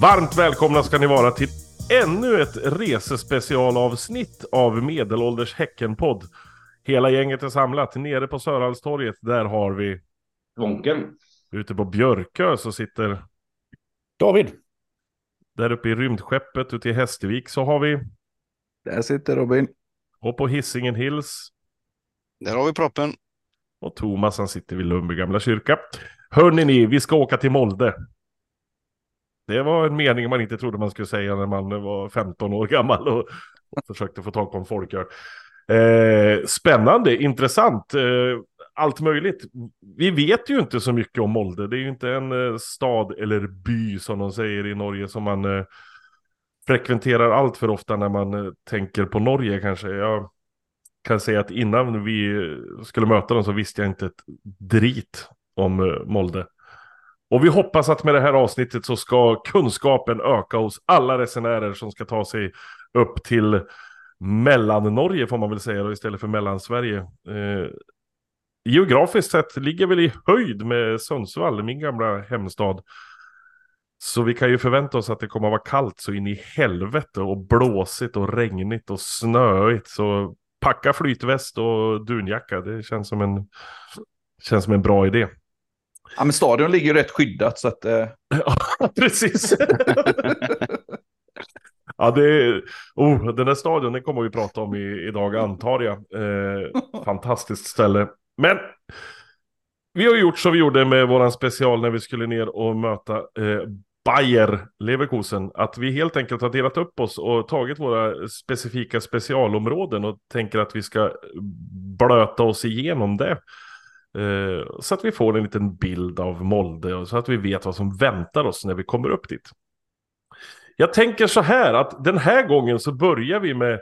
Varmt välkomna ska ni vara till ännu ett resespecialavsnitt av Medelålders Häckenpodd. Hela gänget är samlat nere på Sörhalstorget. Där har vi Vonken. ute på Björkö så sitter David. där uppe i rymdskeppet ute i Hästervik så har vi Där sitter Robin. och på Hisingen Hills Där har vi proppen. och Thomas han sitter vid Lundby gamla kyrka. Hörrni ni, vi ska åka till Molde. Det var en mening man inte trodde man skulle säga när man var 15 år gammal och, och försökte få tag på en folköl. Eh, spännande, intressant, eh, allt möjligt. Vi vet ju inte så mycket om Molde. Det är ju inte en eh, stad eller by som de säger i Norge som man eh, frekventerar allt för ofta när man eh, tänker på Norge kanske. Jag kan säga att innan vi skulle möta dem så visste jag inte ett drit om eh, Molde. Och vi hoppas att med det här avsnittet så ska kunskapen öka hos alla resenärer som ska ta sig upp till Mellannorge får man väl säga då, istället för Mellansverige. Eh, geografiskt sett ligger väl i höjd med Sundsvall, min gamla hemstad. Så vi kan ju förvänta oss att det kommer att vara kallt så in i helvete och blåsigt och regnigt och snöigt. Så packa flytväst och dunjacka, det känns som en, känns som en bra idé. Ja, men stadion ligger ju rätt skyddat så att... Eh... Ja, precis. ja, det är... Oh, den där stadion, den kommer vi prata om i, idag antar jag. Eh, fantastiskt ställe. Men vi har gjort som vi gjorde med våran special när vi skulle ner och möta eh, Bayer Leverkusen. Att vi helt enkelt har delat upp oss och tagit våra specifika specialområden och tänker att vi ska blöta oss igenom det. Eh, så att vi får en liten bild av Molde och så att vi vet vad som väntar oss när vi kommer upp dit. Jag tänker så här att den här gången så börjar vi med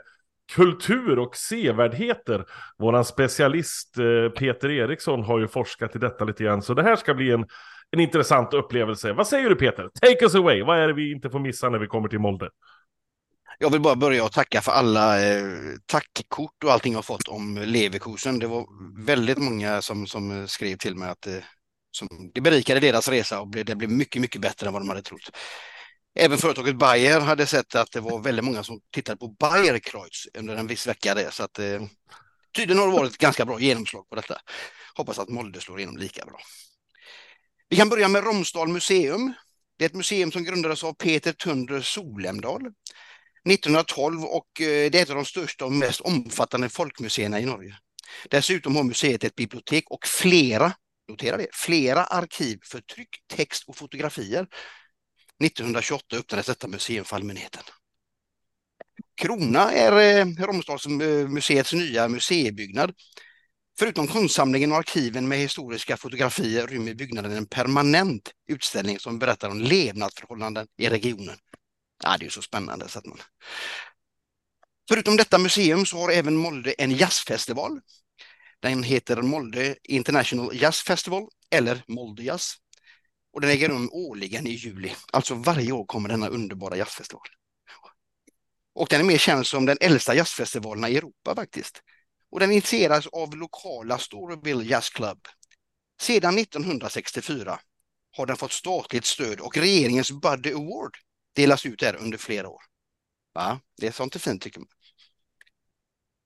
kultur och sevärdheter. Våran specialist eh, Peter Eriksson har ju forskat i detta lite grann, så det här ska bli en, en intressant upplevelse. Vad säger du Peter? Take us away! Vad är det vi inte får missa när vi kommer till Molde? Jag vill bara börja och tacka för alla eh, tackkort och allting jag fått om Leverkusen. Det var väldigt många som, som eh, skrev till mig att eh, som, det berikade deras resa och blev, det blev mycket, mycket bättre än vad de hade trott. Även företaget Bayer hade sett att det var väldigt många som tittade på Bayerkreutz under en viss vecka. Där, så att, eh, tydligen har det varit ett ganska bra genomslag på detta. Hoppas att Molde slår igenom lika bra. Vi kan börja med Romsdal museum. Det är ett museum som grundades av Peter Tunder Solemdal 1912 och eh, det är ett av de största och mest omfattande folkmuseerna i Norge. Dessutom har museet ett bibliotek och flera, notera det, flera arkiv för tryck, text och fotografier. 1928 öppnades detta museum för allmänheten. Krona är eh, Romsdalsmuseets eh, nya museibyggnad. Förutom konstsamlingen och arkiven med historiska fotografier rymmer byggnaden en permanent utställning som berättar om levnadsförhållanden i regionen. Ja, det är så spännande. Så att man... Förutom detta museum så har även Molde en jazzfestival. Den heter Molde International Jazz Festival eller Molde Jazz. Och den äger rum årligen i juli. Alltså varje år kommer denna underbara jazzfestival. Och den är mer känd som den äldsta jazzfestivalen i Europa faktiskt. Och den initieras av lokala Storyville Jazz Club. Sedan 1964 har den fått statligt stöd och regeringens Buddy Award delas ut där under flera år. Va? det är sånt är fint tycker man.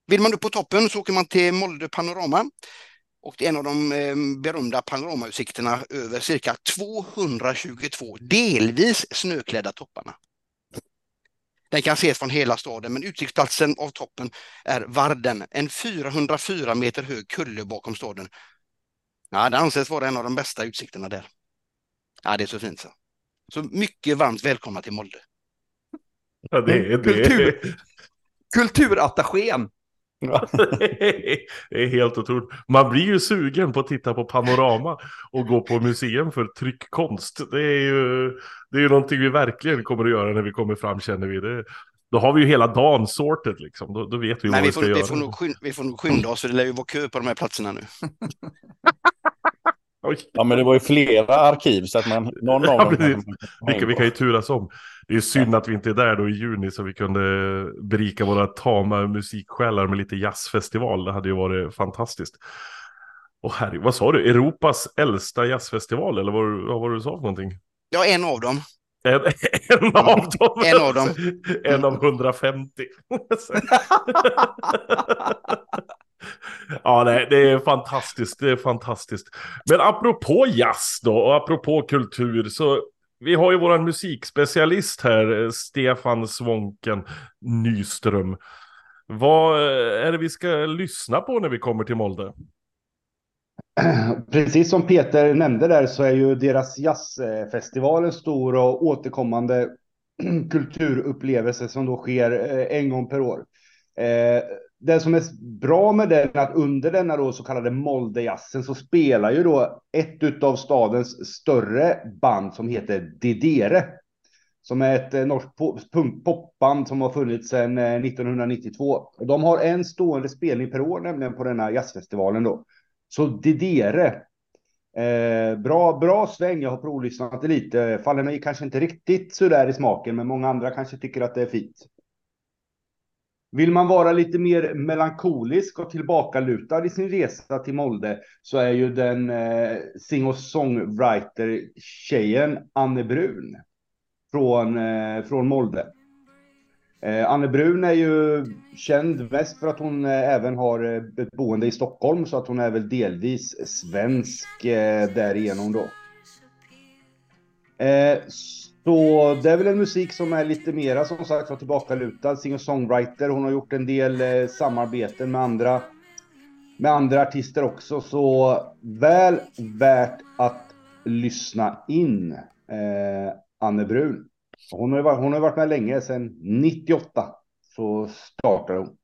Vill man upp på toppen så åker man till Molde Panorama. Och det är en av de eh, berömda panoramautsikterna över cirka 222 delvis snöklädda topparna. Den kan ses från hela staden, men utsiktsplatsen av toppen är Varden, en 404 meter hög kulle bakom staden. Ja, det anses vara en av de bästa utsikterna där. Ja, det är så fint så. Så mycket varmt välkomna till Molde. Ja, det är det. Kultur. Kulturattachén. det är helt otroligt. Man blir ju sugen på att titta på panorama och gå på museum för tryckkonst. Det är ju, det är ju någonting vi verkligen kommer att göra när vi kommer fram känner vi. Det, då har vi ju hela dagen sorted liksom. Då, då vet vi Nej, vad vi vi får, ska vi, göra. får nog skynda, vi får nog skynda oss, för det lär ju vara kö på de här platserna nu. Ja, men det var ju flera arkiv så att man, någon av Ja, dem... Vi kan, vi kan ju turas om. Det är synd att vi inte är där då i juni så vi kunde berika våra tama musiksjälar med lite jazzfestival. Det hade ju varit fantastiskt. Och herre, vad sa du? Europas äldsta jazzfestival eller vad, vad var det du sa för någonting? Ja, en av dem. En, en av dem. En av dem. En av 150. ja, nej, det är fantastiskt. Det är fantastiskt. Men apropå jazz då och apropå kultur så vi har ju våran musikspecialist här, eh, Stefan Svånken Nyström. Vad eh, är det vi ska lyssna på när vi kommer till Molde? Precis som Peter nämnde där så är ju deras jazzfestival en stor och återkommande kulturupplevelse som då sker eh, en gång per år. Det som är bra med den är att under denna då så kallade Moldejazzen så spelar ju då ett av stadens större band som heter Didere. Som är ett eh, norskt popband som har funnits sedan eh, 1992. De har en stående spelning per år nämligen på denna jazzfestivalen då. Så Didere. Eh, bra, bra sväng. Jag har provlyssnat det lite. Faller mig kanske inte riktigt sådär i smaken, men många andra kanske tycker att det är fint. Vill man vara lite mer melankolisk och tillbakalutad i sin resa till Molde så är ju den eh, sing-songwriter-tjejen Anne Brun från, eh, från Molde. Eh, Anne Brun är ju känd mest för att hon eh, även har eh, ett boende i Stockholm så att hon är väl delvis svensk eh, därigenom då. Eh, så det är väl en musik som är lite mera som sagt var tillbakalutad, singer-songwriter. Hon har gjort en del eh, samarbeten med andra, med andra artister också. Så väl värt att lyssna in eh, Anne Brun. Hon har, varit, hon har varit med länge, sedan 98 så startade hon.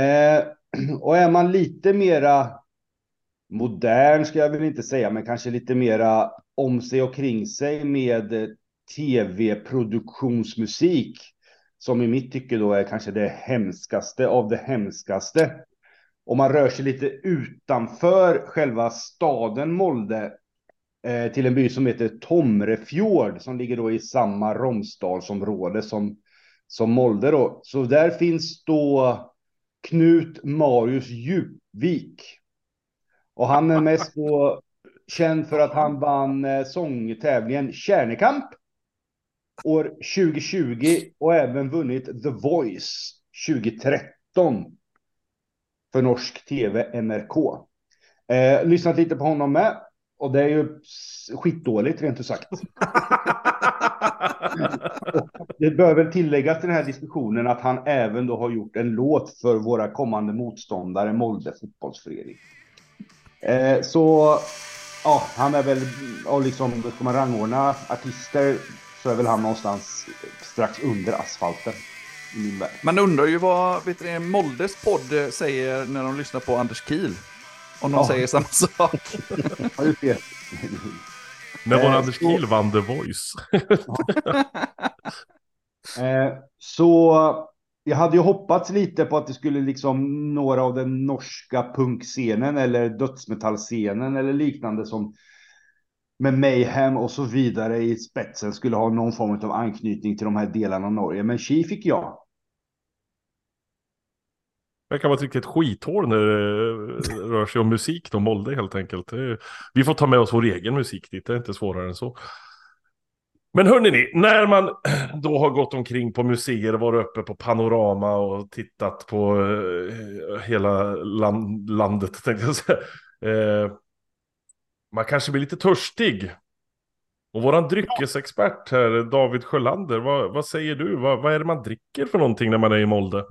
Eh, och är man lite mera modern ska jag väl inte säga, men kanske lite mera om sig och kring sig med eh, tv-produktionsmusik. Som i mitt tycke då är kanske det hemskaste av det hemskaste. Om man rör sig lite utanför själva staden Molde eh, till en by som heter Tomrefjord som ligger då i samma Romsdalsområde som, som Molde då. Så där finns då Knut Marius Djupvik. Och han är mest då känd för att han vann eh, sångtävlingen Kärnekamp år 2020 och även vunnit The Voice 2013 för norsk tv NRK. Eh, lyssnat lite på honom med och det är ju skitdåligt rent ut sagt. det bör väl tilläggas till den här diskussionen att han även då har gjort en låt för våra kommande motståndare Molde fotbollsförening. Eh, så ja, han är väl, och liksom, ska man rangordna artister så är väl han någonstans strax under asfalten. I min värld. Man undrar ju vad vet du, Moldes podd säger när de lyssnar på Anders Kiel. Om de Ja. säger samma sak. Ja, just det. När var Eh, Anders Kiel vann The Voice? Eh, så jag hade ju hoppats lite på att det skulle liksom några av den norska punkscenen eller dödsmetallscenen eller liknande som med Mayhem och så vidare i spetsen skulle ha någon form av anknytning till de här delarna av Norge. Men Chi fick jag. Det kan vara ett riktigt skithål när det rör sig om musik de Molde helt enkelt. Vi får ta med oss vår egen musik dit, det är inte svårare än så. Men hörni ni, när man då har gått omkring på museer och varit uppe på Panorama och tittat på eh, hela land, landet, tänkte jag säga. Eh, man kanske blir lite törstig. Och våran dryckesexpert här, David Sjölander, vad, vad säger du? Vad, vad är det man dricker för någonting när man är i Molde?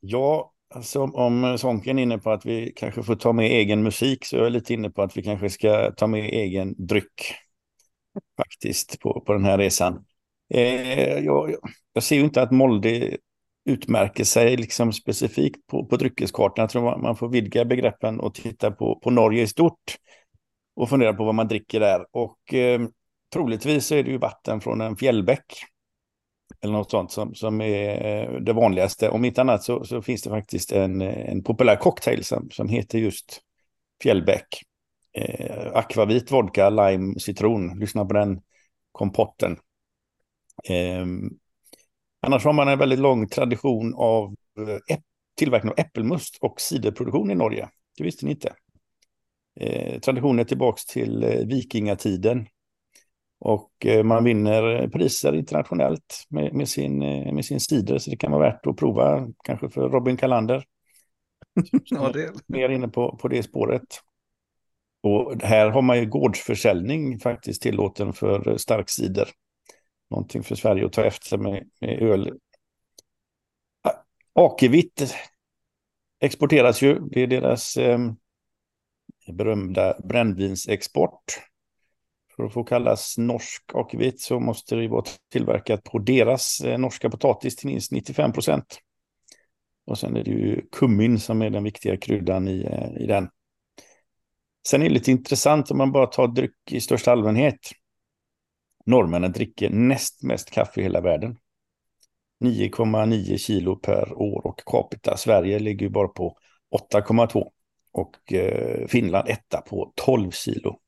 Ja, alltså om Svånken är inne på att vi kanske får ta med egen musik så är jag lite inne på att vi kanske ska ta med egen dryck. Faktiskt på, på den här resan. Eh, jag, jag ser ju inte att Molde utmärker sig liksom specifikt på, på dryckeskartan. Jag tror man, man får vidga begreppen och titta på, på Norge i stort och fundera på vad man dricker där. Och eh, troligtvis så är det ju vatten från en fjällbäck eller något sånt som, som är eh, det vanligaste. Om inte annat så, så finns det faktiskt en, en populär cocktail som, som heter just Fjällbäck. Eh, akvavit, vodka, lime, citron. Lyssna på den kompotten. Eh, annars har man en väldigt lång tradition av eh, äpp- tillverkning av äppelmust och ciderproduktion i Norge. Det visste ni inte. Eh, traditionen är tillbaka till eh, vikingatiden. Och eh, man vinner priser internationellt med, med, sin, eh, med sin cider, så det kan vara värt att prova, kanske för Robin Kalander. Ja, det... Mer inne på, på det spåret. Och här har man ju gårdsförsäljning faktiskt tillåten för starkcider. Någonting för Sverige att ta efter med, med öl. Ah, akevitt exporteras ju. Det är deras eh, berömda brännvinsexport. För att få kallas norsk akevitt så måste det vara tillverkat på deras eh, norska potatis till minst 95 procent. Och sen är det ju kummin som är den viktiga kryddan i, eh, i den. Sen är det lite intressant om man bara tar dryck i största allmänhet. Norrmännen dricker näst mest kaffe i hela världen. 9,9 kilo per år och capita. Sverige ligger ju bara på 8,2 och eh, Finland etta på 12 kilo.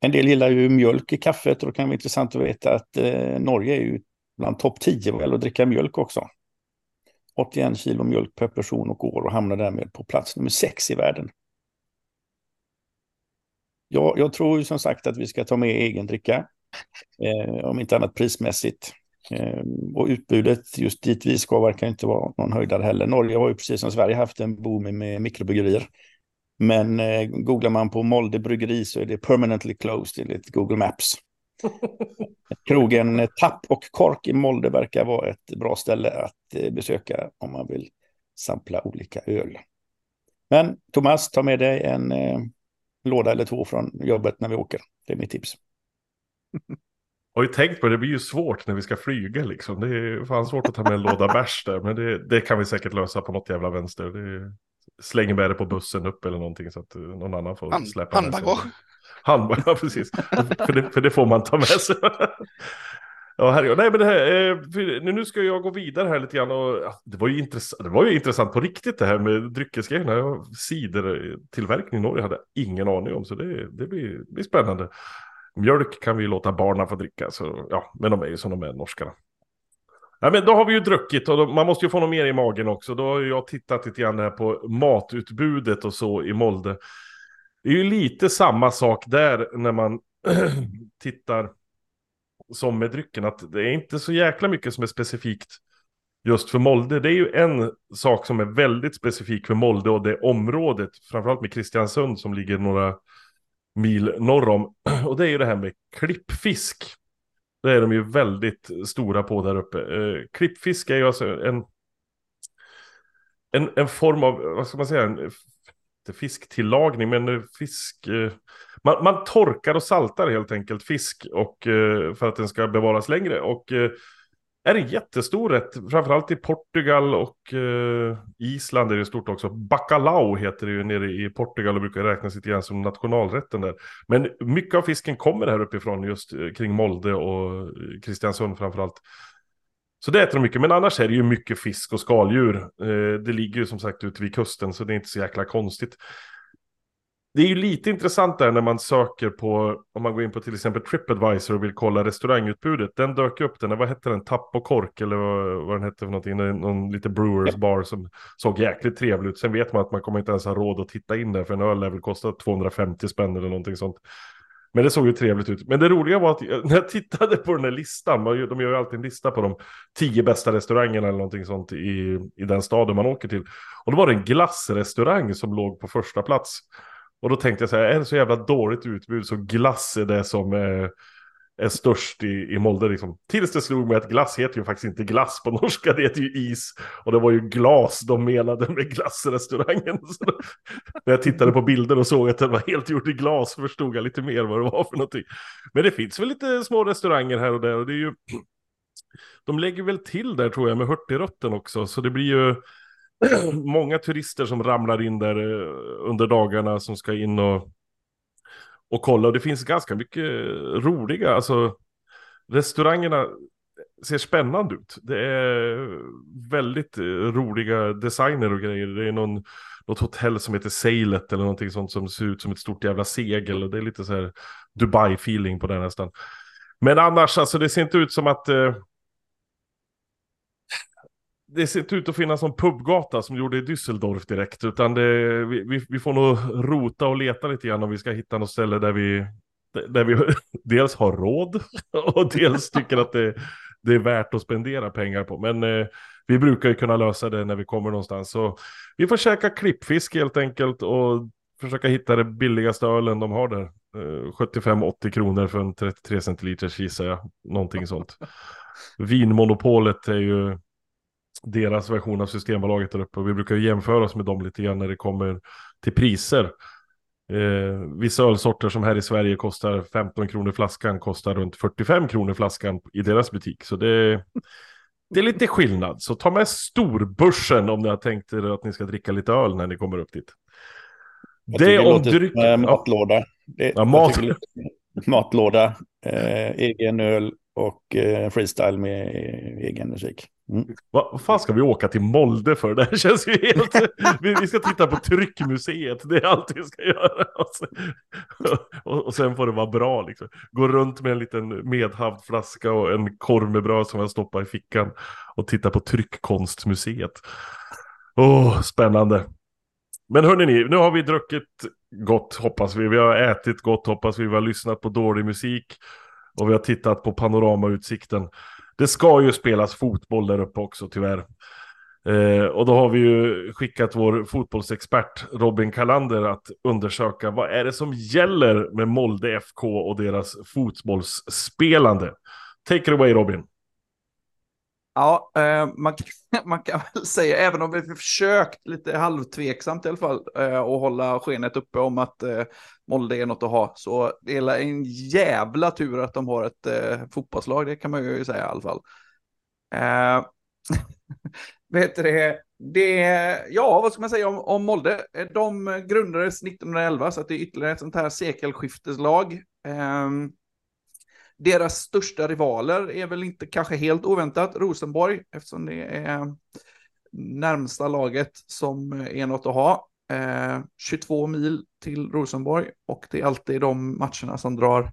En del gillar ju mjölk i kaffet och då kan det vara intressant att veta att eh, Norge är ju bland topp 10 vad att dricka mjölk också. 81 kilo mjölk per person och år och hamnar därmed på plats nummer 6 i världen. Jag, jag tror ju som sagt att vi ska ta med egen dricka, eh, om inte annat prismässigt. Eh, och utbudet just dit vi ska verkar inte vara någon höjdare heller. Norge har ju precis som Sverige haft en boom med mikrobryggerier. Men eh, googlar man på Molde bryggeri så är det permanently closed enligt Google Maps. Krogen eh, Tapp och Kork i Molde verkar vara ett bra ställe att eh, besöka om man vill sampla olika öl. Men Thomas, ta med dig en eh, låda eller två från jobbet när vi åker. Det är mitt tips. Och jag tänkt på det, det blir ju svårt när vi ska flyga liksom. Det är fan svårt att ta med en låda bärs där, men det, det, kan vi säkert lösa på något jävla vänster. Det slänger med det på bussen upp eller någonting så att någon annan får Hand, släppa handbagage. Handbagage, ja precis. för, det, för det får man ta med sig. Ja, herregud. Nej, men det här, eh, nu ska jag gå vidare här lite grann. Och, det, var ju intressant, det var ju intressant på riktigt det här med dryckesgrejerna. Cidertillverkning i Norge hade jag ingen aning om, så det, det blir, blir spännande. Mjölk kan vi låta barnen få dricka, så, ja, men de är ju som de är, norskarna. Ja, men då har vi ju druckit och då, man måste ju få något mer i magen också. Då har jag tittat lite grann här på matutbudet och så i Molde. Det är ju lite samma sak där när man tittar som med drycken, att det är inte så jäkla mycket som är specifikt just för Molde. Det är ju en sak som är väldigt specifik för Molde och det området, framförallt med Kristiansund som ligger några mil norr om. Och det är ju det här med klippfisk. Det är de ju väldigt stora på där uppe. Eh, klippfisk är ju alltså en, en, en form av, vad ska man säga, en, inte fisktillagning, men fisk... Eh, man, man, torkar och saltar helt enkelt fisk och, eh, för att den ska bevaras längre. Och eh, är en jättestor rätt, framförallt i Portugal och Island är det stort också. Bacalao heter det ju nere i Portugal och brukar räknas lite grann som nationalrätten där. Men mycket av fisken kommer här uppifrån just kring Molde och Kristiansund framförallt. Så det äter de mycket, men annars är det ju mycket fisk och skaldjur. Eh, det ligger ju som sagt ute vid kusten så det är inte så jäkla konstigt det är ju lite intressant där när man söker på, om man går in på till exempel Tripadvisor och vill kolla restaurangutbudet. Den dök upp, den, vad hette den, Tapp och Kork eller vad, vad den hette för någonting, någon lite Brewers bar som såg jäkligt trevlig ut. Sen vet man att man kommer inte ens ha råd att titta in där för en öl lär väl kosta 250 spänn eller någonting sånt. Men det såg ju trevligt ut. Men det roliga var att när jag tittade på den här listan, de gör ju alltid en lista på de tio bästa restaurangerna eller någonting sånt i, i den staden man åker till. Och då var det en glassrestaurang som låg på första plats. Och då tänkte jag så här, är det så jävla dåligt utbud så glass är det som eh, är störst i, i Molde. Liksom. Tills det slog mig att glass heter ju faktiskt inte glass på norska, det heter ju is. Och det var ju glas de menade med glassrestaurangen. Så när jag tittade på bilder och såg att den var helt gjord i glas förstod jag lite mer vad det var för någonting. Men det finns väl lite små restauranger här och där och det är ju... De lägger väl till där tror jag med Hurtigrötten också, så det blir ju många turister som ramlar in där eh, under dagarna som ska in och, och kolla. Och det finns ganska mycket roliga, alltså restaurangerna ser spännande ut. Det är väldigt eh, roliga designer och grejer. Det är någon, något hotell som heter Sailet eller någonting sånt som ser ut som ett stort jävla segel. Och det är lite så här Dubai-feeling på det nästan. Men annars, alltså det ser inte ut som att eh, det ser inte ut att finnas någon pubgata som gjorde i Düsseldorf direkt, utan det, vi, vi, får nog rota och leta lite grann om vi ska hitta något ställe där vi, där vi dels har råd och dels tycker att det, det är värt att spendera pengar på. Men eh, vi brukar ju kunna lösa det när vi kommer någonstans. Så vi får käka klippfisk helt enkelt och försöka hitta det billigaste ölen de har där. Eh, 75-80 kronor för en 33 centiliters gissar jag. Någonting sånt. Vinmonopolet är ju deras version av Systembolaget där uppe. Och vi brukar ju jämföra oss med dem lite grann när det kommer till priser. Eh, vissa ölsorter som här i Sverige kostar 15 kronor flaskan kostar runt 45 kronor flaskan i deras butik. Så det, det är lite skillnad. Så ta med storbörsen om ni har tänkt er att ni ska dricka lite öl när ni kommer upp dit. Jag Det om drycken. eh, Ja, matlåda. Det, Ja, mat. matlåda, eh, egen öl och eh, freestyle med eh, egen musik. Mm. vad fan ska vi åka till Molde för? Det här känns ju helt... vi, vi ska titta på Tryckmuseet, det är allt vi ska göra. Och sen, och, och sen får det vara bra liksom. Gå runt med en liten medhavd flaska och en korv med bröd som jag stoppar i fickan. Och titta på Tryckkonstmuseet. Åh, spännande. Men hörni ni, nu har vi druckit gott hoppas vi. Vi har ätit gott hoppas vi. Vi har lyssnat på dålig musik. Och vi har tittat på panoramautsikten. Det ska ju spelas fotboll där uppe också tyvärr. Eh, och då har vi ju skickat vår fotbollsexpert Robin Kalander att undersöka vad är det som gäller med Molde FK och deras fotbollsspelande. Take it away Robin. Ja, eh, man, kan- man kan väl säga, även om vi försökt lite halvtveksamt i alla fall, eh, att hålla skenet uppe om att eh, Molde är något att ha, så det är en jävla tur att de har ett eh, fotbollslag, det kan man ju säga i alla fall. Eh, vet du det, det, ja, vad ska man säga om, om Molde? Eh, de grundades 1911, så att det är ytterligare ett sånt här sekelskifteslag. Ehm, deras största rivaler är väl inte kanske helt oväntat Rosenborg, eftersom det är närmsta laget som är något att ha. Eh, 22 mil till Rosenborg och det är alltid de matcherna som drar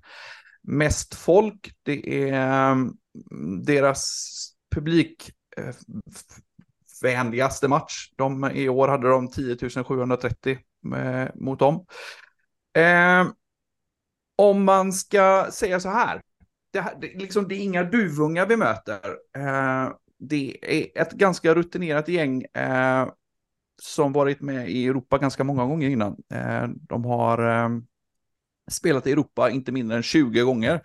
mest folk. Det är mm, deras publik eh, vänligaste match. De, I år hade de 10 730 med, mot dem. Eh, om man ska säga så här, det, det, liksom, det är inga duvungar vi möter. Eh, det är ett ganska rutinerat gäng eh, som varit med i Europa ganska många gånger innan. Eh, de har eh, spelat i Europa inte mindre än 20 gånger.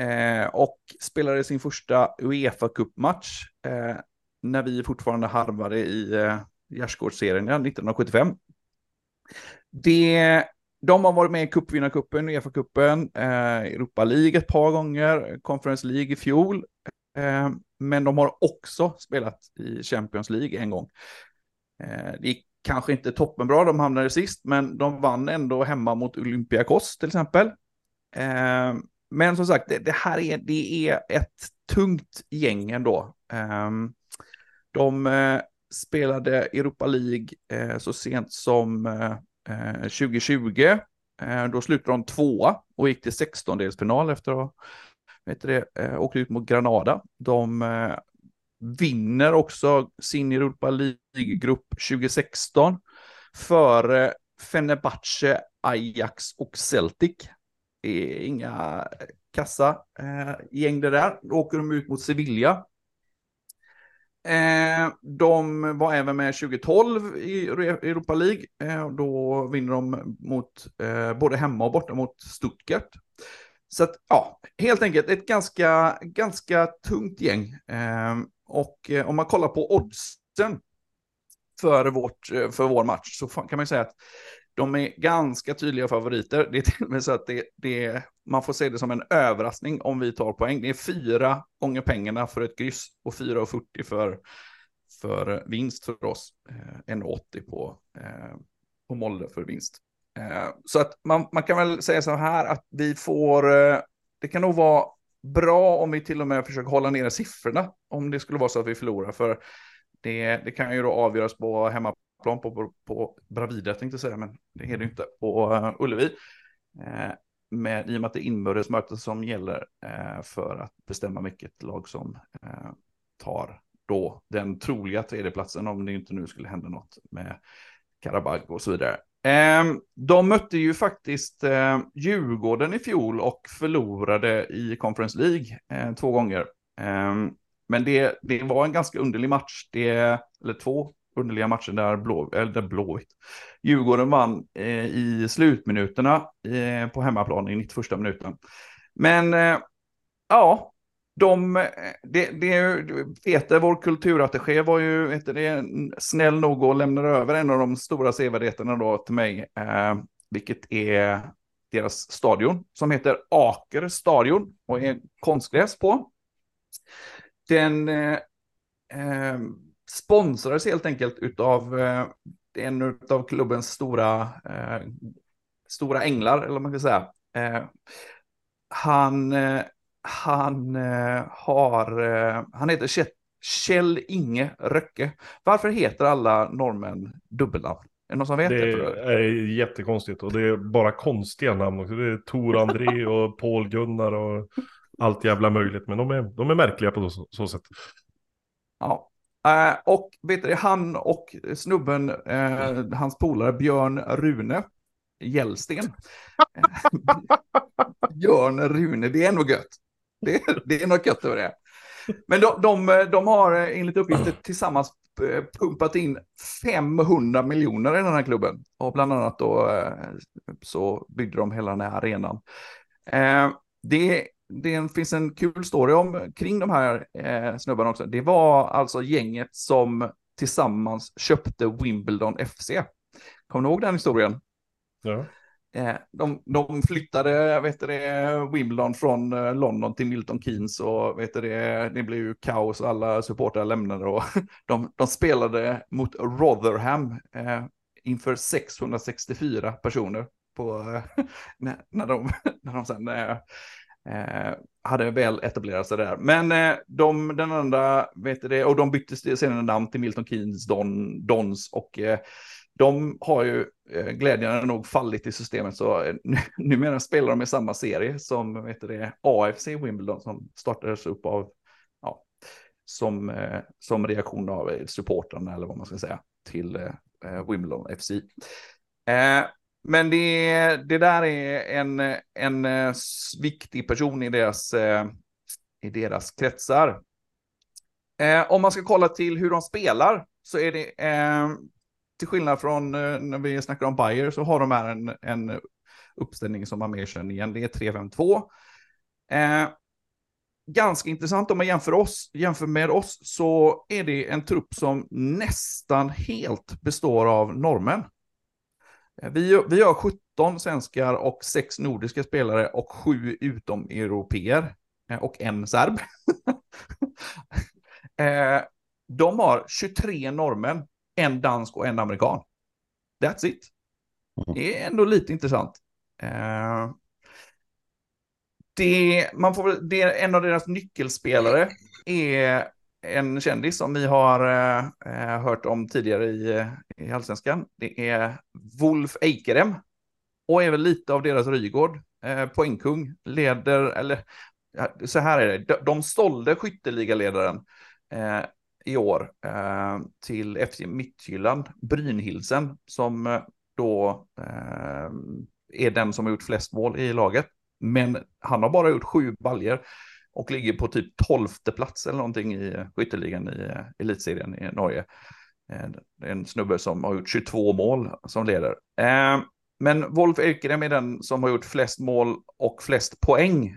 Eh, och spelade sin första uefa Cup-match eh, när vi fortfarande harvade i eh, gärdsgårdsserien 1975. Det de har varit med i cupvinnarcupen, Uefa-cupen, eh, Europa League ett par gånger, Conference League i fjol. Eh, men de har också spelat i Champions League en gång. Eh, det gick kanske inte toppenbra, de hamnade sist, men de vann ändå hemma mot Olympiakos till exempel. Eh, men som sagt, det, det här är, det är ett tungt gäng ändå. Eh, de eh, spelade Europa League eh, så sent som eh, Eh, 2020. Eh, då slutade de tvåa och gick till 16-delsfinal efter att ha vet det, eh, åkt ut mot Granada. De vinner också sin Europa League-grupp 2016 före Fenerbahce, Ajax och Celtic. Det är inga kassa eh, gäng det där. Då åker de ut mot Sevilla Eh, de var även med 2012 i Europa League. Eh, då vinner de mot eh, både hemma och borta mot Stuttgart. Så att, ja, helt enkelt ett ganska, ganska tungt gäng. Eh, och eh, om man kollar på oddsen för, vårt, eh, för vår match så kan man ju säga att de är ganska tydliga favoriter. Det är till och med så att det, det, man får se det som en överraskning om vi tar poäng. Det är fyra gånger pengarna för ett kryss och 4,40 för, för vinst för oss. Eh, 1,80 på, eh, på Molde för vinst. Eh, så att man, man kan väl säga så här att vi får, eh, det kan nog vara bra om vi till och med försöker hålla nere siffrorna om det skulle vara så att vi förlorar. För det, det kan ju då avgöras på hemmaplan på, på, på Bravida tänkte jag säga, men det är det inte på uh, Ullevi. Uh, med, I och med att det är inbördesmöte som gäller uh, för att bestämma vilket lag som tar då den troliga tredjeplatsen om det inte nu skulle hända något med Karabag och så vidare. Eh, de mötte ju faktiskt eh, Djurgården i fjol och förlorade i Conference League eh, två gånger. Ehm, men det, det var en ganska underlig match, det, eller två underliga matcher där, blå, eller där Blåvitt. Djurgården vann eh, i slutminuterna eh, på hemmaplan i 91 minuten. Men eh, ja, de, det, det, Peter, vår kulturattaché, var ju vet det, snäll nog och lämnade över en av de stora sevärdheterna då till mig, eh, vilket är deras stadion som heter Aker stadion och är konstgräs på. Den eh, eh, sponsrades helt enkelt av eh, en av klubbens stora, eh, stora änglar, eller vad man ska säga. Eh, han eh, han eh, har, han heter Kjell Inge Röcke. Varför heter alla norrmän dubbelnamn? Är det någon som vet det? Det är jättekonstigt och det är bara konstiga namn också. Det är Tor André och Paul Gunnar och allt jävla möjligt. Men de är, de är märkliga på så, så sätt. Ja, Uh, och vet du, han och snubben, uh, hans polare Björn Rune Gällsten. Björn Rune, det är nog gött. Det, det är något gött över det. Men de, de, de har enligt uppgifter tillsammans eh, pumpat in 500 miljoner i den här klubben. Och bland annat då eh, så byggde de hela den här arenan. Eh, det, finns en kul story om kring de här snubbarna också. Det var alltså gänget som tillsammans köpte Wimbledon FC. Kommer du ihåg den historien? Ja. Eh, de, de flyttade vet det, Wimbledon från eh, London till Milton Keynes och vet det, det blev ju kaos och alla supportrar lämnade och de, de spelade mot Rotherham eh, inför 664 personer på, eh, när, när, de, när de sen eh, hade väl etablerat sig där. Men eh, de, den andra, vet det, och de bytte senare namn till Milton Keynes Don, Dons och eh, de har ju eh, glädjande nog fallit i systemet så eh, numera spelar de i samma serie som vet det, AFC Wimbledon som startades upp av ja, som, eh, som reaktion av supportrarna eller vad man ska säga till eh, eh, Wimbledon FC men det, det där är en, en eh, viktig person i deras, eh, i deras kretsar. Eh, om man ska kolla till hur de spelar så är det till skillnad från när vi snackar om Bayer så har de här en, en uppställning som man mer känner igen. Det är 3-5-2. Eh, ganska intressant om man jämför, oss, jämför med oss så är det en trupp som nästan helt består av norrmän. Eh, vi, vi har 17 svenskar och 6 nordiska spelare och 7 utomeuropeer eh, och en serb. eh, de har 23 norrmän en dansk och en amerikan. That's it. Mm. Det är ändå lite intressant. Det, man får, det, en av deras nyckelspelare är en kändis som vi har eh, hört om tidigare i, i Allsvenskan. Det är Wolf Eikerem. Och är väl lite av deras Rygård. Eh, poängkung, leder, eller så här är det, de, de sålde skytteligaledaren eh, i år eh, till FC Midtjylland, Brynhilsen, som eh, då eh, är den som har gjort flest mål i laget. Men han har bara gjort sju baljer och ligger på typ tolfte plats eller någonting i skytteligan i eh, elitserien i Norge. Eh, det är en snubbe som har gjort 22 mål som leder. Eh, men Wolf Ekerem är den som har gjort flest mål och flest poäng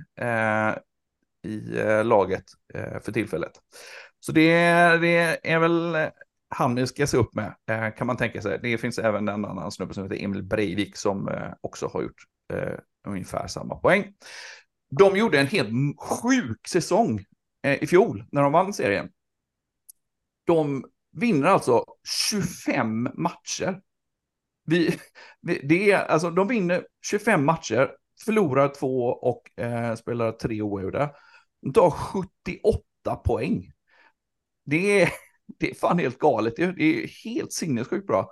i laget för tillfället. Så det, det är väl han vi ska se upp med, kan man tänka sig. Det finns även en annan snubbe som heter Emil Breivik som också har gjort ungefär samma poäng. De gjorde en helt sjuk säsong eh, i fjol när de vann serien. De vinner alltså 25 matcher. Vi, det är, alltså, de vinner 25 matcher, förlorar två och eh, spelar tre oavgjorda. De tar 78 poäng det är, det är fan helt galet. Det är helt sinnessjukt bra.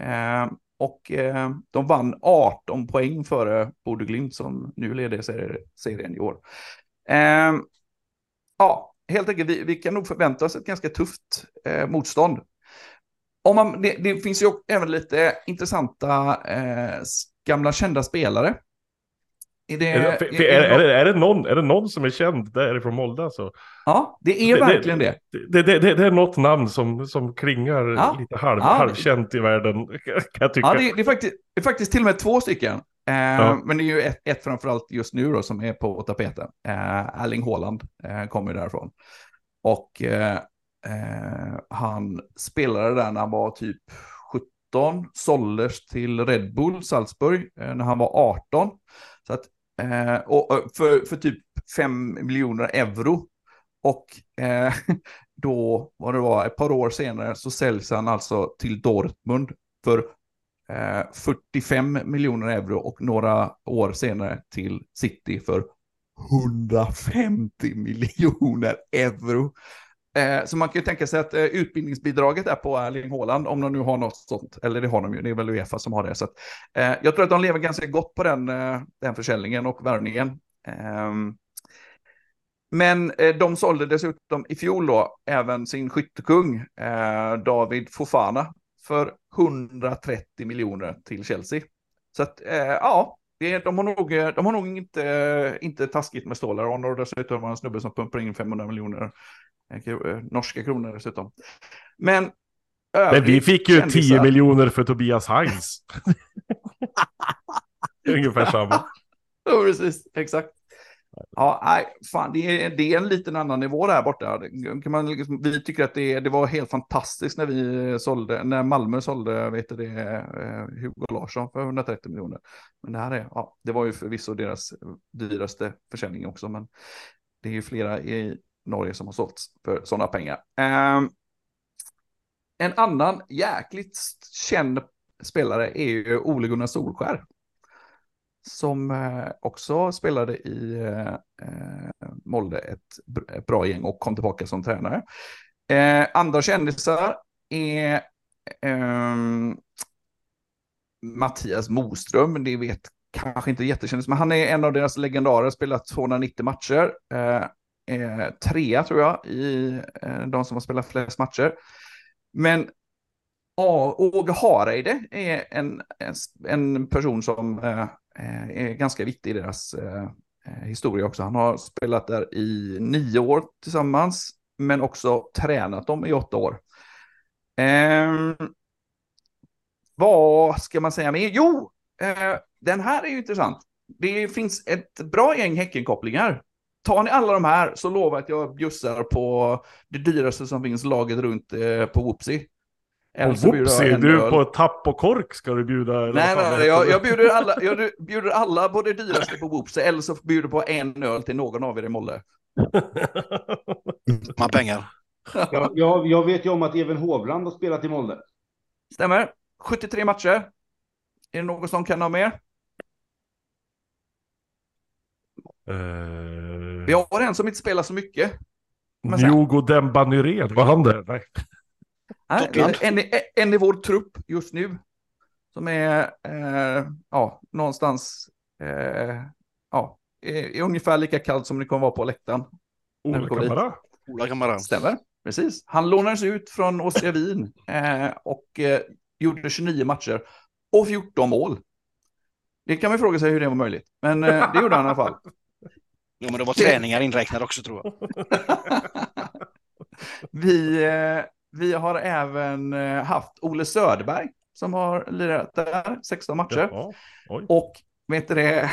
Eh, och eh, de vann 18 poäng före Bode Glimt som nu leder serien i år. Eh, ja, helt enkelt, vi, vi, kan nog förvänta oss ett ganska tufft eh, motstånd. om man, det, det finns ju även lite intressanta eh, gamla kända spelare. Är det, är, är, är, det, är, det någon, är det någon som är känd därifrån Molde alltså? Ja, det är verkligen det. Det, det, är något namn som, som klingar ja. lite halv, ja, halvkänt i världen, kan jag tycka. Ja, det, är faktiskt, det är faktiskt till och med två stycken. Eh, ja. Men det är ju ett, ett framförallt just nu då som är på tapeten. Eh, Erling Haaland eh, kommer därifrån. Och eh, eh, han spelade där när han var typ 17, såldes till Red Bull Salzburg eh, när han var 18. Så att, eh, och, för, för typ 5 miljoner euro. Och eh, då, vad det var, ett par år senare så säljs han alltså till Dortmund för eh, 45 miljoner euro och några år senare till City för 150 miljoner euro. Eh, så man kan ju tänka sig att eh, utbildningsbidraget är på Erling Haaland, om de nu har något sånt. Eller det har de ju, det är väl Uefa som har det. Så att, eh, jag tror att de lever ganska gott på den, eh, den försäljningen och värvningen. Ehm, men eh, de sålde dessutom i fjol då även sin skyttekung eh, David Fofana för 130 miljoner till Chelsea. Så att eh, ja, de har nog, eh, de har nog inte, eh, inte taskigt med stålar. Och dessutom var en snubbe som pumpar in 500 miljoner norska kronor dessutom. Men, Men vi fick ju kändisar... 10 miljoner för Tobias Heinz. Ungefär samma. Ja, precis, exakt. Ja, nej, fan, det är, det är en liten annan nivå där borta. Kan man liksom, vi tycker att det, det var helt fantastiskt när vi sålde, när Malmö sålde, vet du det, eh, Hugo Larsson för 130 miljoner. Men det här är, ja, det var ju förvisso deras dyraste försäljning också, men det är ju flera i Norge som har sålts för sådana pengar. Um, en annan jäkligt känd spelare är ju Ole Gunnar Solskär. Som eh, också spelade i eh, eh Molde ett, ett, bra gäng och kom tillbaka som tränare. Eh, andra kändisar är eh, Mattias Moström, det vet kanske inte jättekändis, men han är en av deras legendarer, spelat 290 matcher. Eh, eh, trea tror jag i eh, de som har spelat flest matcher. Men ja, Åge Hareide är en, en person som eh, eh, är ganska viktig i deras eh, eh, historia också. Han har spelat där i nio år tillsammans, men också tränat dem i åtta år. Eh, vad ska man säga mer? Jo, eh, den här är ju intressant. Det finns ett bra gäng Häckenkopplingar Tar ni alla de här så lovar jag att jag bjussar på det dyraste som finns laget runt eh, på Whoopsie. Eller så Whoopsie, du öl. på tapp och kork ska du bjuda? Nej, nej, nej jag, jag, bjuder alla, jag bjuder alla på det dyraste på Whoopsie, eller så bjuder på en öl till någon av er i Molle. Man pengar. Ja, jag, jag vet ju om att Even Hovland har spelat i Molde. Stämmer. 73 matcher. Är det någon som kan ha mer? Uh... Vi har en som inte spelar så mycket. Diogo Demba Nyrén, var han där? Nej. Nej, en, en i vår trupp just nu. Som är eh, ja, någonstans eh, ja, är, är, ungefär lika kallt som ni kommer vara på läktaren. Ola Kamara. Ola Kamara. Stämmer, precis. Han lånades ut från Åstra Wien eh, och eh, gjorde 29 matcher och 14 mål. Det kan man fråga sig hur det var möjligt, men eh, det gjorde han i alla fall. Jo, men det var träningar inräknade också tror jag. vi, eh, vi har även eh, haft Ole Söderberg som har lirat där, 16 matcher. Ja, och vet du det,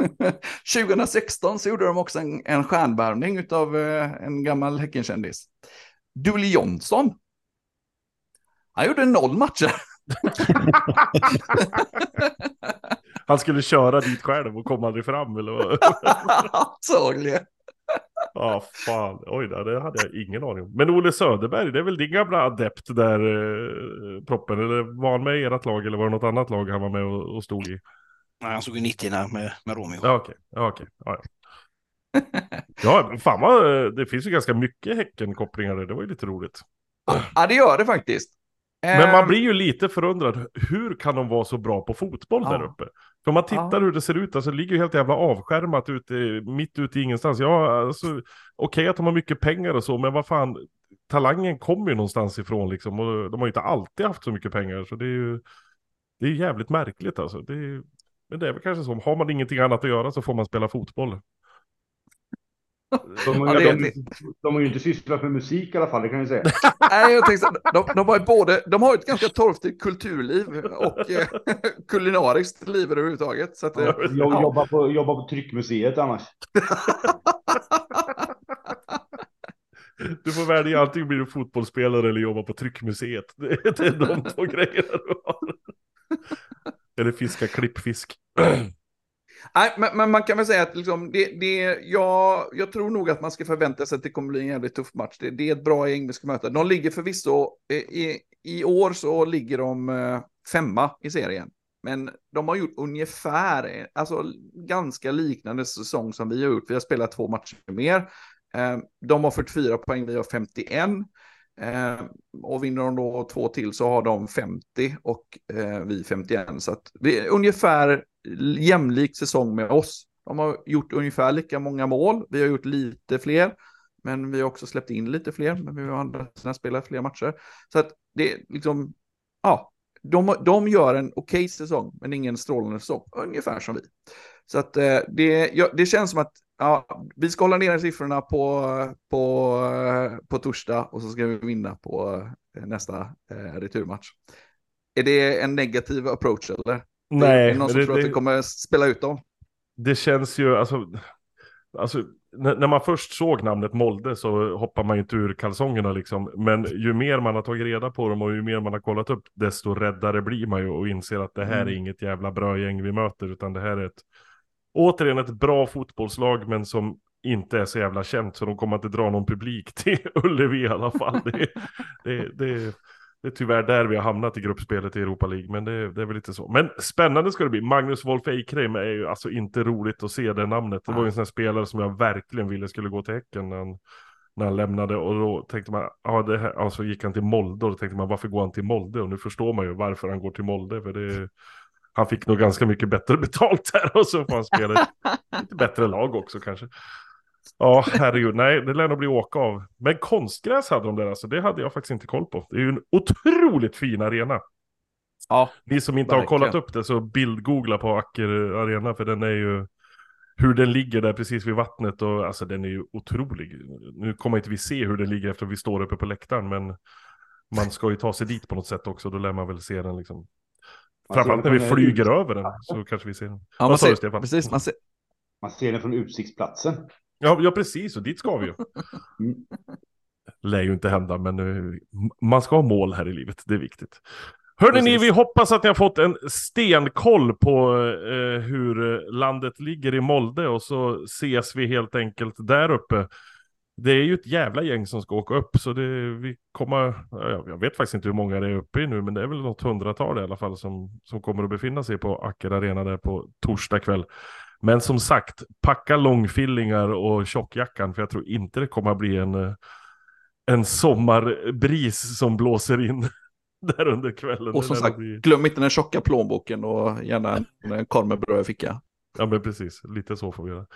2016 så gjorde de också en, en stjärnvärvning av eh, en gammal Häckenkändis. Dully Jonsson. Han gjorde noll matcher. Han skulle köra dit själv och kom aldrig fram eller vad? Antagligen. Ja, fan. Oj, det hade jag ingen aning om. Men Ole Söderberg, det är väl din gamla adept där, eh, proppen? Eller var han med i ert lag eller var det något annat lag han var med och, och stod i? Nej, han stod i 90 med, med Romeo. Ja, okej. Ja, okej. Ja, ja. ja, fan vad, det finns ju ganska mycket Häcken-kopplingar Det var ju lite roligt. Ja, det gör det faktiskt. Men man ehm. blir ju lite förundrad, hur kan de vara så bra på fotboll ja. där uppe? För om man tittar ja. hur det ser ut, alltså det ligger ju helt jävla avskärmat ute, mitt ute i ingenstans. Ja, alltså, okej okay att de har mycket pengar och så, men vad fan, talangen kommer ju någonstans ifrån liksom. Och de har ju inte alltid haft så mycket pengar. Så det är ju det är jävligt märkligt alltså. Det är, men det är väl kanske så. Har man ingenting annat att göra så får man spela fotboll. De, har, Ja, det- de, de har ju inte sysslat med musik i alla fall, det kan jag säga. Nej, jag tänkte, så- de, de, har ju både, de har ju ett ganska torftigt kulturliv och eh, kulinariskt liv överhuvudtaget. Så att, eh, Jag ja. jobbar på, jobbar på Tryckmuseet annars. Du får välja antingen blir du fotbollsspelare eller jobba på tryckmuseet. Det är, det är de två grejerna du har. Eller fiska klippfisk. Nej, men, men man kan väl säga att liksom, det, det, jag, jag tror nog att man ska förvänta sig att det kommer bli en jävligt tuff match. Det, det är ett bra gäng vi ska möta. De ligger förvisso, eh, i, i år så ligger de eh, femma i serien. Men de har gjort ungefär, eh, alltså ganska liknande säsong som vi har gjort. Vi har spelat två matcher mer. Eh, De har 44 poäng, vi har 51. Eh, och vinner de då två till så har de 50 och eh, vi 51. Så att vi är ungefär jämlik säsong med oss. De har gjort ungefär lika många mål. Vi har gjort lite fler, men vi har också släppt in lite fler. Men vi har andra sidan spelat fler matcher. Så att det är liksom, ja, de, de gör en okej säsong, men ingen strålande säsong. Ungefär som vi. Så att eh, det, ja, det känns som att ja, vi ska hålla ner siffrorna på, på, på torsdag och så ska vi vinna på eh, nästa eh, returmatch. Är det en negativ approach eller? Nej, är det någon men som det, tror att det, vi kommer spela ut dem? det känns ju, alltså, alltså när, när man först såg namnet Molde så hoppar man ju inte ur kalsongerna liksom. Men ju mer man har tagit reda på dem och ju mer man har kollat upp, desto räddare blir man ju och inser att det här Mm. är inget jävla bra gäng vi möter, utan det här är ett, återigen ett bra fotbollslag, men som inte är så jävla känt, så de kommer inte dra någon publik till Ullevi i alla fall. Det, det, det, det är tyvärr där vi har hamnat i gruppspelet i Europa League, men det, det är väl lite så. Men spännande ska det bli. Magnus Wolf Eikrem är ju alltså inte roligt att se det namnet. Det var ju en sån här spelare som jag verkligen ville skulle gå till Häcken när han, när han lämnade. Och då tänkte man, ja, det här, alltså gick han till Molde och då tänkte man, varför går han till Molde? Och nu förstår man ju varför han går till Molde, för det han fick nog ganska mycket bättre betalt där och så får han spela lite bättre lag också kanske. Ja, herregud, nej, det lär nog bli åka av. Men konstgräs hade de där alltså, det hade jag faktiskt inte koll på. Det är ju en otroligt fin arena. Ja, Ni som inte Verkligen. har kollat upp det så bildgoogla på Acker Arena för den är ju hur den ligger där precis vid vattnet och alltså den är ju otrolig. Nu kommer inte vi se hur den ligger efter vi står uppe på läktaren men man ska ju ta sig dit på något sätt också, då lär man väl se den liksom. Framförallt när vi flyger ut- över den så kanske vi ser den. ja man ser, precis, man ser, Man ser den från utsiktsplatsen. Ja, ja precis, och dit ska vi ju. Mm. Lär ju inte hända, men eh, man ska ha mål här i livet, det är viktigt. Hörrni ni, vi hoppas att ni har fått en stenkoll på eh, hur landet ligger i Molde och så ses vi helt enkelt där uppe. Det är ju ett jävla gäng som ska åka upp, så det, vi kommer, ja, jag vet faktiskt inte hur många det är uppe i nu, men det är väl något hundratal i alla fall som, som kommer att befinna sig på Acker Arena där på torsdag kväll. Men som sagt, packa långfillingar och tjockjackan, för jag tror inte det kommer att bli en, eh, en sommarbris som blåser in där under kvällen. och som sagt, bli- glöm inte den tjocka plånboken och gärna en, en korv med bröd i ficka. Ja men precis, lite så får vi göra.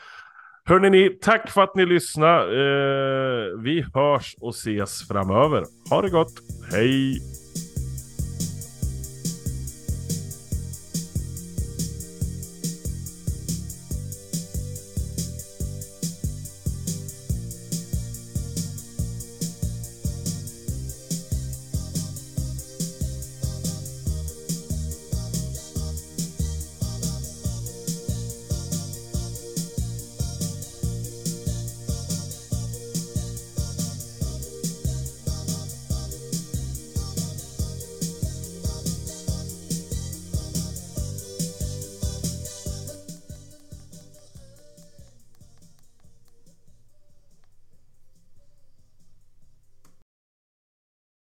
Hörrni ni, tack för att ni lyssnade. Eh, vi hörs och ses framöver. Ha det gott, hej!